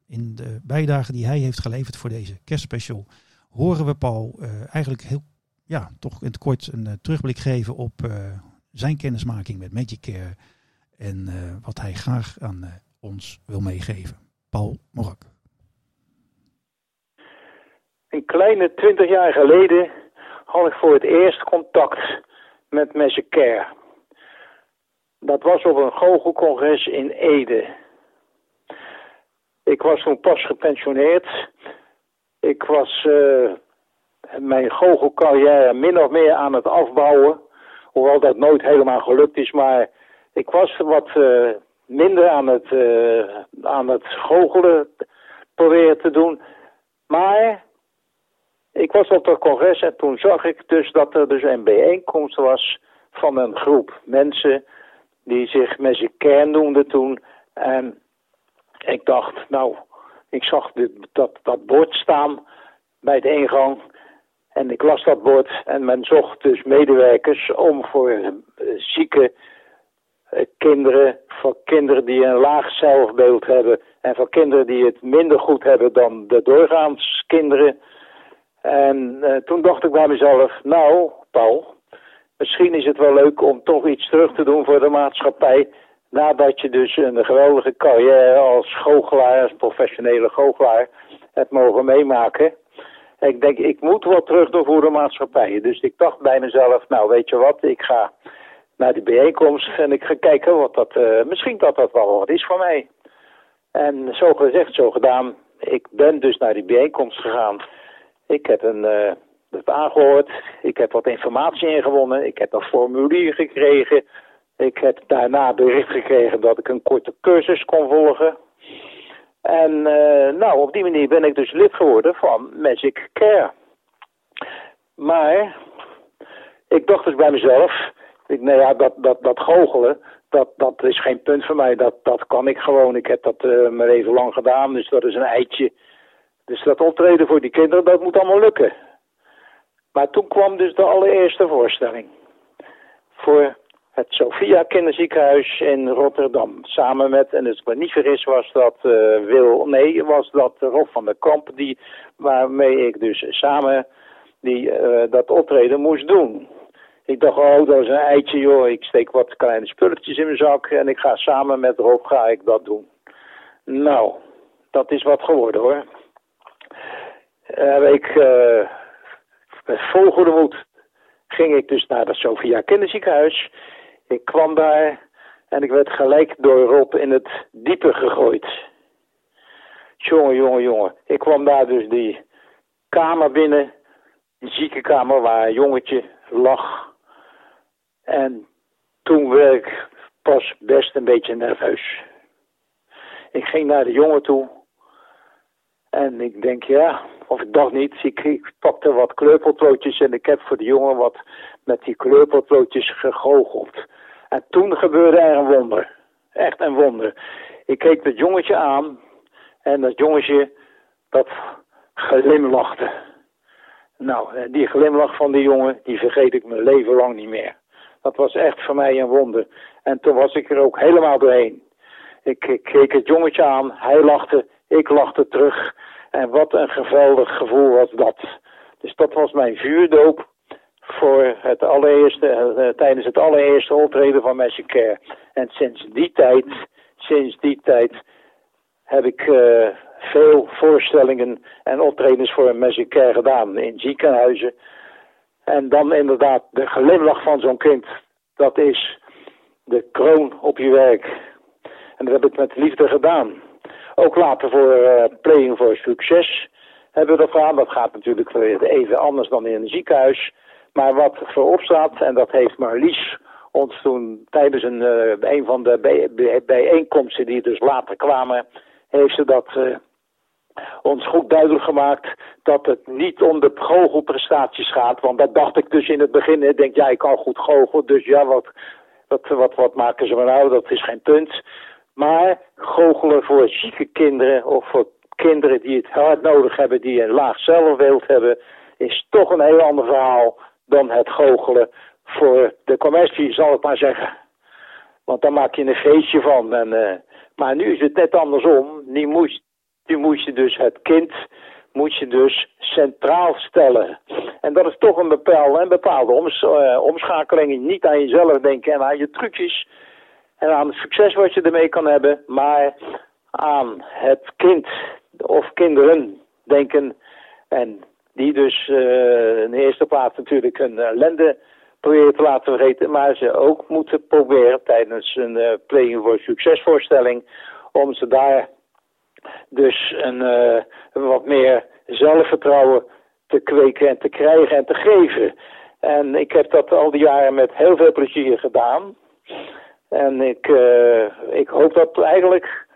In de bijdrage die hij heeft geleverd voor deze kerstspecial horen we Paul eigenlijk heel, ja, toch in het kort een terugblik geven op zijn kennismaking met Magic Care en wat hij graag aan ons wil meegeven. Paul Morak. Een kleine twintig jaar geleden had ik voor het eerst contact met Care. Dat was op een goochelcongres in Ede. Ik was toen pas gepensioneerd. Ik was uh, mijn goochelcarrière min of meer aan het afbouwen. Hoewel dat nooit helemaal gelukt is. Maar ik was wat uh, minder aan het, uh, aan het goochelen proberen te doen. Maar ik was op dat congres en toen zag ik dus dat er dus een bijeenkomst was van een groep mensen die zich kern noemden toen. En ik dacht, nou, ik zag dit, dat, dat bord staan bij de ingang. En ik las dat bord en men zocht dus medewerkers om voor uh, zieke uh, kinderen, voor kinderen die een laag zelfbeeld hebben en voor kinderen die het minder goed hebben dan de doorgaans kinderen. En uh, toen dacht ik bij mezelf, nou Paul, misschien is het wel leuk om toch iets terug te doen voor de maatschappij. Nadat je dus een geweldige carrière als goochelaar, als professionele goochelaar, hebt mogen meemaken. Ik denk, ik moet wat terug doen voor de maatschappij. Dus ik dacht bij mezelf, nou weet je wat, ik ga naar die bijeenkomst en ik ga kijken wat dat, uh, misschien dat dat wel wat is voor mij. En zo gezegd, zo gedaan. Ik ben dus naar die bijeenkomst gegaan. Ik heb een, uh, het aangehoord. Ik heb wat informatie ingewonnen. Ik heb een formulier gekregen. Ik heb daarna bericht gekregen dat ik een korte cursus kon volgen. En uh, nou, op die manier ben ik dus lid geworden van Magic Care. Maar ik dacht dus bij mezelf, ik, nou ja, dat, dat, dat goochelen, dat, dat is geen punt voor mij. Dat, dat kan ik gewoon. Ik heb dat uh, maar even lang gedaan, dus dat is een eitje. Dus dat optreden voor die kinderen, dat moet allemaal lukken. Maar toen kwam dus de allereerste voorstelling. Voor het Sophia Kinderziekenhuis in Rotterdam. Samen met, en ik me niet vergis, was dat uh, Wil, nee, was dat Rob van der Kamp, die, waarmee ik dus samen die, uh, dat optreden moest doen. Ik dacht, oh, dat is een eitje, joh. Ik steek wat kleine spulletjes in mijn zak en ik ga samen met Rob ga ik dat doen. Nou, dat is wat geworden, hoor. Heb ik uh, met vol goede moed ging ik dus naar het Sophia Kinderziekenhuis. Ik kwam daar en ik werd gelijk door Rob in het diepe gegooid. Jongen, jongen, jongen. Ik kwam daar dus die kamer binnen, die ziekenkamer waar een jongetje lag. En toen werd ik pas best een beetje nerveus. Ik ging naar de jongen toe. En ik denk, ja, of ik dacht niet. Ik, ik pakte wat kleurpotloodjes en ik heb voor de jongen wat met die kleurpotloodjes gegoocheld. En toen gebeurde er een wonder. Echt een wonder. Ik keek dat jongetje aan en dat jongetje dat glimlachte. Nou, die glimlach van die jongen, die vergeet ik mijn leven lang niet meer. Dat was echt voor mij een wonder. En toen was ik er ook helemaal doorheen. Ik keek het jongetje aan, hij lachte, ik lachte terug. En wat een geweldig gevoel was dat. Dus dat was mijn vuurdoop voor het allereerste, uh, tijdens het allereerste optreden van Magic Care. En sinds die tijd, sinds die tijd heb ik uh, veel voorstellingen en optredens voor Magic Care gedaan in ziekenhuizen. En dan inderdaad de glimlach van zo'n kind, dat is de kroon op je werk. En dat heb ik met liefde gedaan. Ook later voor uh, Playing for Succes hebben we dat gedaan. Dat gaat natuurlijk even anders dan in een ziekenhuis. Maar wat voorop staat, en dat heeft Marlies ons toen tijdens een, uh, een van de bij, bijeenkomsten die dus later kwamen, heeft ze dat uh, ons goed duidelijk gemaakt dat het niet om de goochelprestaties gaat. Want dat dacht ik dus in het begin. Ik denk, ja, ik kan goed goochelen, dus ja, wat, wat, wat, wat maken ze me nou? Dat is geen punt. Maar goochelen voor zieke kinderen of voor kinderen die het hard nodig hebben, die een laag zelfbeeld hebben, is toch een heel ander verhaal dan het goochelen voor de commercie, zal ik maar zeggen. Want daar maak je een feestje van. En uh, Maar nu is het net andersom. Nu moet je dus het kind moet je dus centraal stellen. En dat is toch een bepaalde, een bepaalde oms, uh, omschakeling. Niet aan jezelf denken en aan je trucjes. En aan het succes wat je ermee kan hebben. Maar aan het kind of kinderen denken. En die dus uh, in de eerste plaats natuurlijk hun ellende proberen te laten vergeten. Maar ze ook moeten proberen tijdens een uh, Playing for Succes voorstelling. Om ze daar dus een, uh, wat meer zelfvertrouwen te kweken en te krijgen en te geven. En ik heb dat al die jaren met heel veel plezier gedaan. En ik, uh, ik hoop dat eigenlijk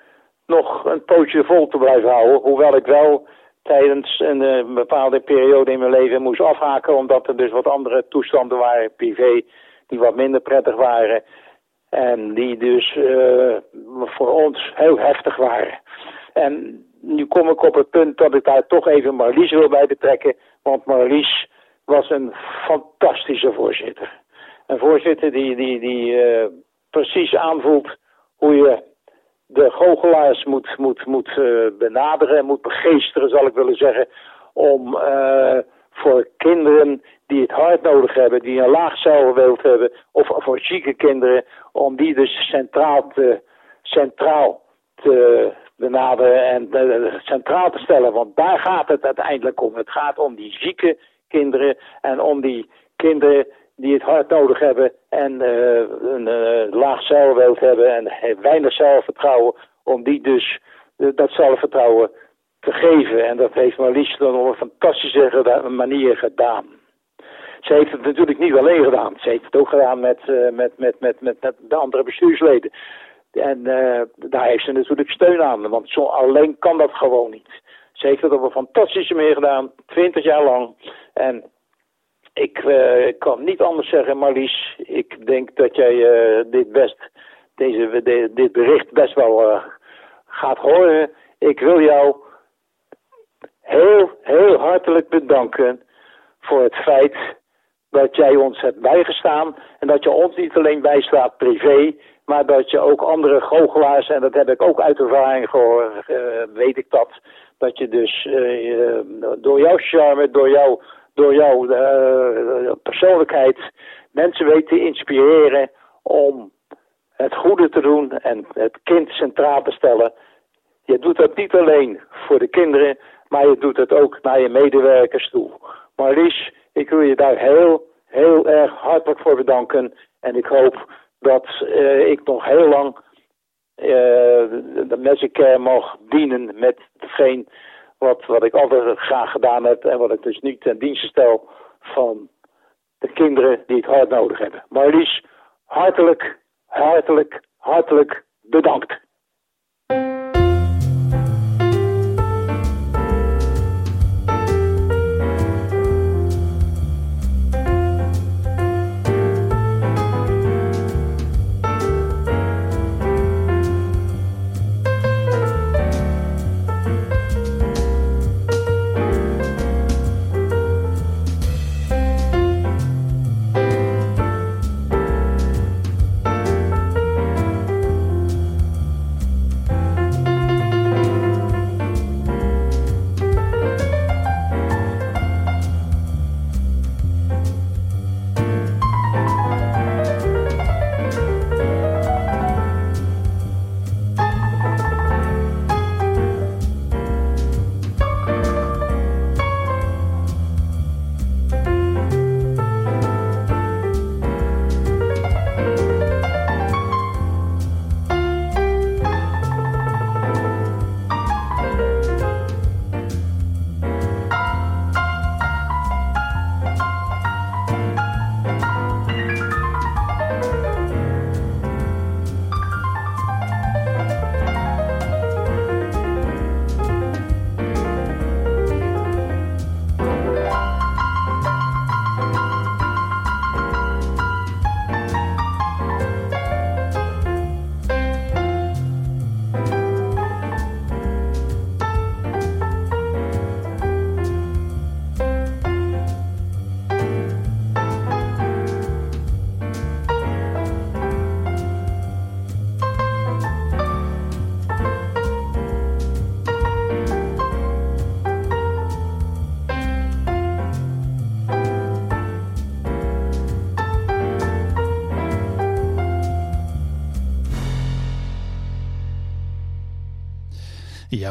nog een pootje vol te blijven houden. Hoewel ik wel tijdens een, een bepaalde periode in mijn leven moest afhaken. Omdat er dus wat andere toestanden waren, privé, die wat minder prettig waren. En die dus uh, voor ons heel heftig waren. En nu kom ik op het punt dat ik daar toch even Marlies wil bij betrekken. Want Marlies was een fantastische voorzitter. Een voorzitter die, die, die precies aanvoelt hoe je de goochelaars moet, moet, moet uh, benaderen, moet begeesteren, zal ik willen zeggen. Om uh, voor kinderen die het hard nodig hebben, die een laag zelfbeeld hebben, of voor zieke kinderen, om die dus centraal te, centraal te benaderen en uh, centraal te stellen. Want daar gaat het uiteindelijk om. Het gaat om die zieke kinderen en om die kinderen die het hard nodig hebben en uh, een uh, laag zelfbeeld hebben en weinig zelfvertrouwen, om die dus dat zelfvertrouwen te geven. En dat heeft Marlies dan op een fantastische manier gedaan. Ze heeft het natuurlijk niet alleen gedaan. Ze heeft het ook gedaan met, met, met, met, met, met de andere bestuursleden. En daar heeft ze natuurlijk steun aan, want zo alleen kan dat gewoon niet. Ze heeft het op een fantastische manier gedaan, twintig jaar lang. En ik uh, kan niet anders zeggen, Marlies. Ik denk dat jij uh, dit best, deze, de, dit bericht best wel uh, gaat horen. Ik wil jou heel, heel hartelijk bedanken voor het feit dat jij ons hebt bijgestaan. En dat je ons niet alleen bijstaat privé, maar dat je ook andere goochelaars, en dat heb ik ook uit ervaring gehoord, weet ik dat. Dat je dus door jouw charme, door jouw door jouw uh, persoonlijkheid mensen weet te inspireren om het goede te doen en het kind centraal te stellen. Je doet dat niet alleen voor de kinderen, maar je doet het ook naar je medewerkers toe. Marlies, ik wil je daar heel, heel erg hartelijk voor bedanken. En ik hoop dat uh, ik nog heel lang uh, de Magic Care mag dienen met hetgeen wat, wat ik altijd graag gedaan heb en wat ik dus niet ten dienste stel van de kinderen die het hard nodig hebben. Marlies, hartelijk, hartelijk, hartelijk bedankt.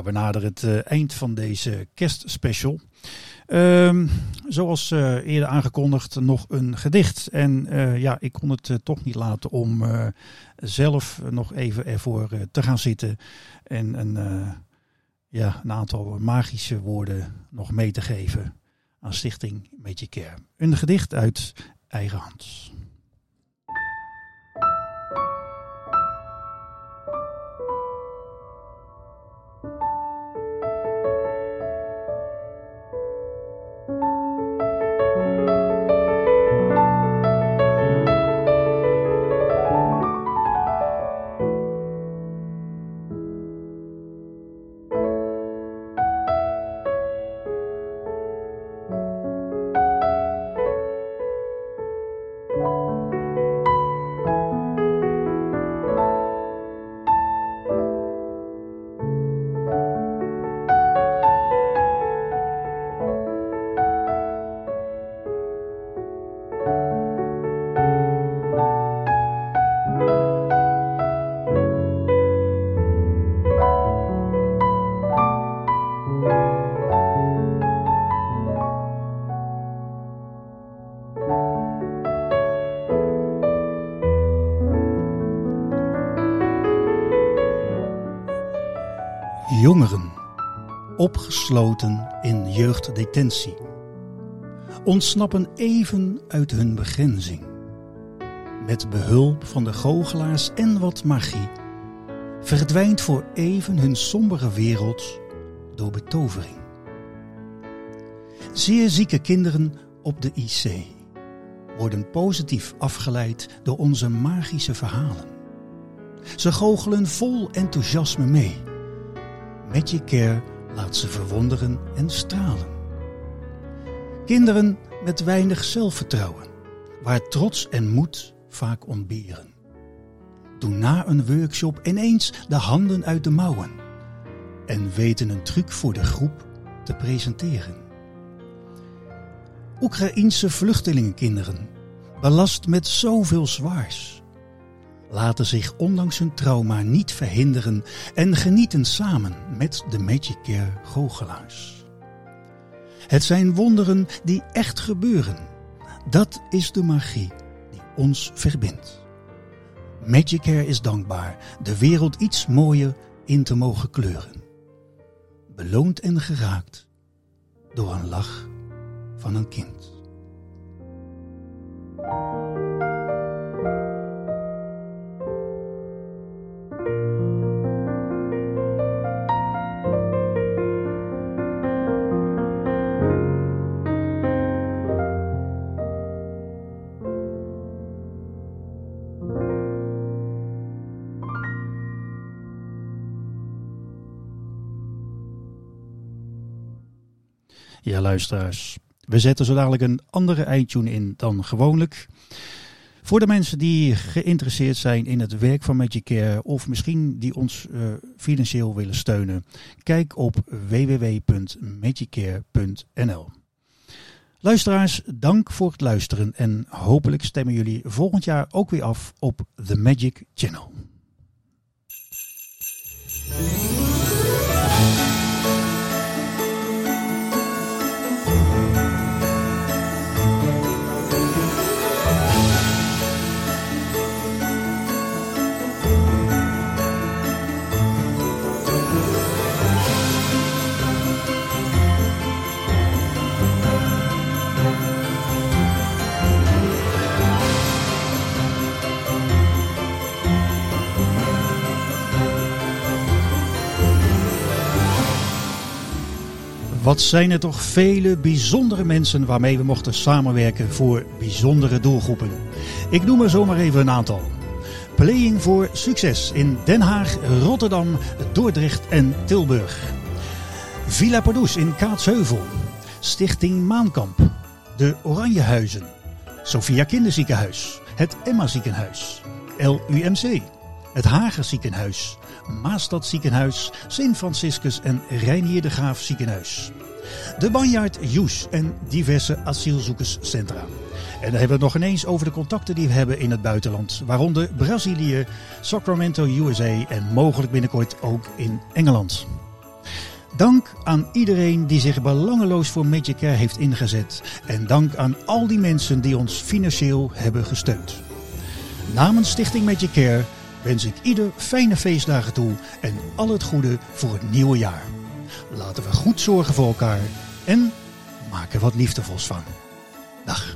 We naderen het uh, eind van deze kerstspecial. Ehm, zoals uh, eerder aangekondigd, nog een gedicht. En uh, ja, ik kon het toch niet laten om zelf nog even ervoor te gaan zitten. En een, ja, een aantal magische woorden nog mee te geven aan Stichting Magic Care. Een gedicht uit eigen hand. Opgesloten in jeugddetentie, ontsnappen even uit hun begrenzing. Met behulp van de goochelaars en wat magie verdwijnt voor even hun sombere wereld door betovering. Zeer zieke kinderen op de IC worden positief afgeleid door onze magische verhalen. Ze goochelen vol enthousiasme mee Magic Care laat ze verwonderen en stralen. Kinderen met weinig zelfvertrouwen, waar trots en moed vaak ontberen. Doen na een workshop ineens de handen uit de mouwen en weten een truc voor de groep te presenteren. Oekraïense vluchtelingenkinderen, belast met zoveel zwaars laten zich ondanks hun trauma niet verhinderen en genieten samen met de Magic Care goochelaars. Het zijn wonderen die echt gebeuren. Dat is de magie die ons verbindt. Magic Care is dankbaar de wereld iets mooier in te mogen kleuren. Beloond en geraakt door een lach van een kind. Ja, luisteraars. We zetten zo dadelijk een andere eindtune in dan gewoonlijk. Voor de mensen die geïnteresseerd zijn in het werk van Magic Care of misschien die ons uh, financieel willen steunen, kijk op www.magiccare.nl. Luisteraars, dank voor het luisteren en hopelijk stemmen jullie volgend jaar ook weer af op The Magic Channel. Wat zijn er toch vele bijzondere mensen waarmee we mochten samenwerken voor bijzondere doelgroepen. Ik noem er zomaar even een aantal. Playing voor Succes in Den Haag, Rotterdam, Dordrecht en Tilburg. Villa Pardoes in Kaatsheuvel. Stichting Maankamp. De Oranjehuizen. Sophia Kinderziekenhuis. Het Emma Ziekenhuis. LUMC. Het Hager Ziekenhuis. Maastad Ziekenhuis, Sint Franciscus en Reinier de Graaf Ziekenhuis. De Banjaard Joes en diverse asielzoekerscentra. En dan hebben we het nog ineens over de contacten die we hebben in het buitenland. Waaronder Brazilië, Sacramento, USA en mogelijk binnenkort ook in Engeland. Dank aan iedereen die zich belangeloos voor Magic Care heeft ingezet. En dank aan al die mensen die ons financieel hebben gesteund. Namens Stichting Magic Care wens ik ieder fijne feestdagen toe en al het goede voor het nieuwe jaar. Laten we goed zorgen voor elkaar en maken wat liefdevols van. Dag.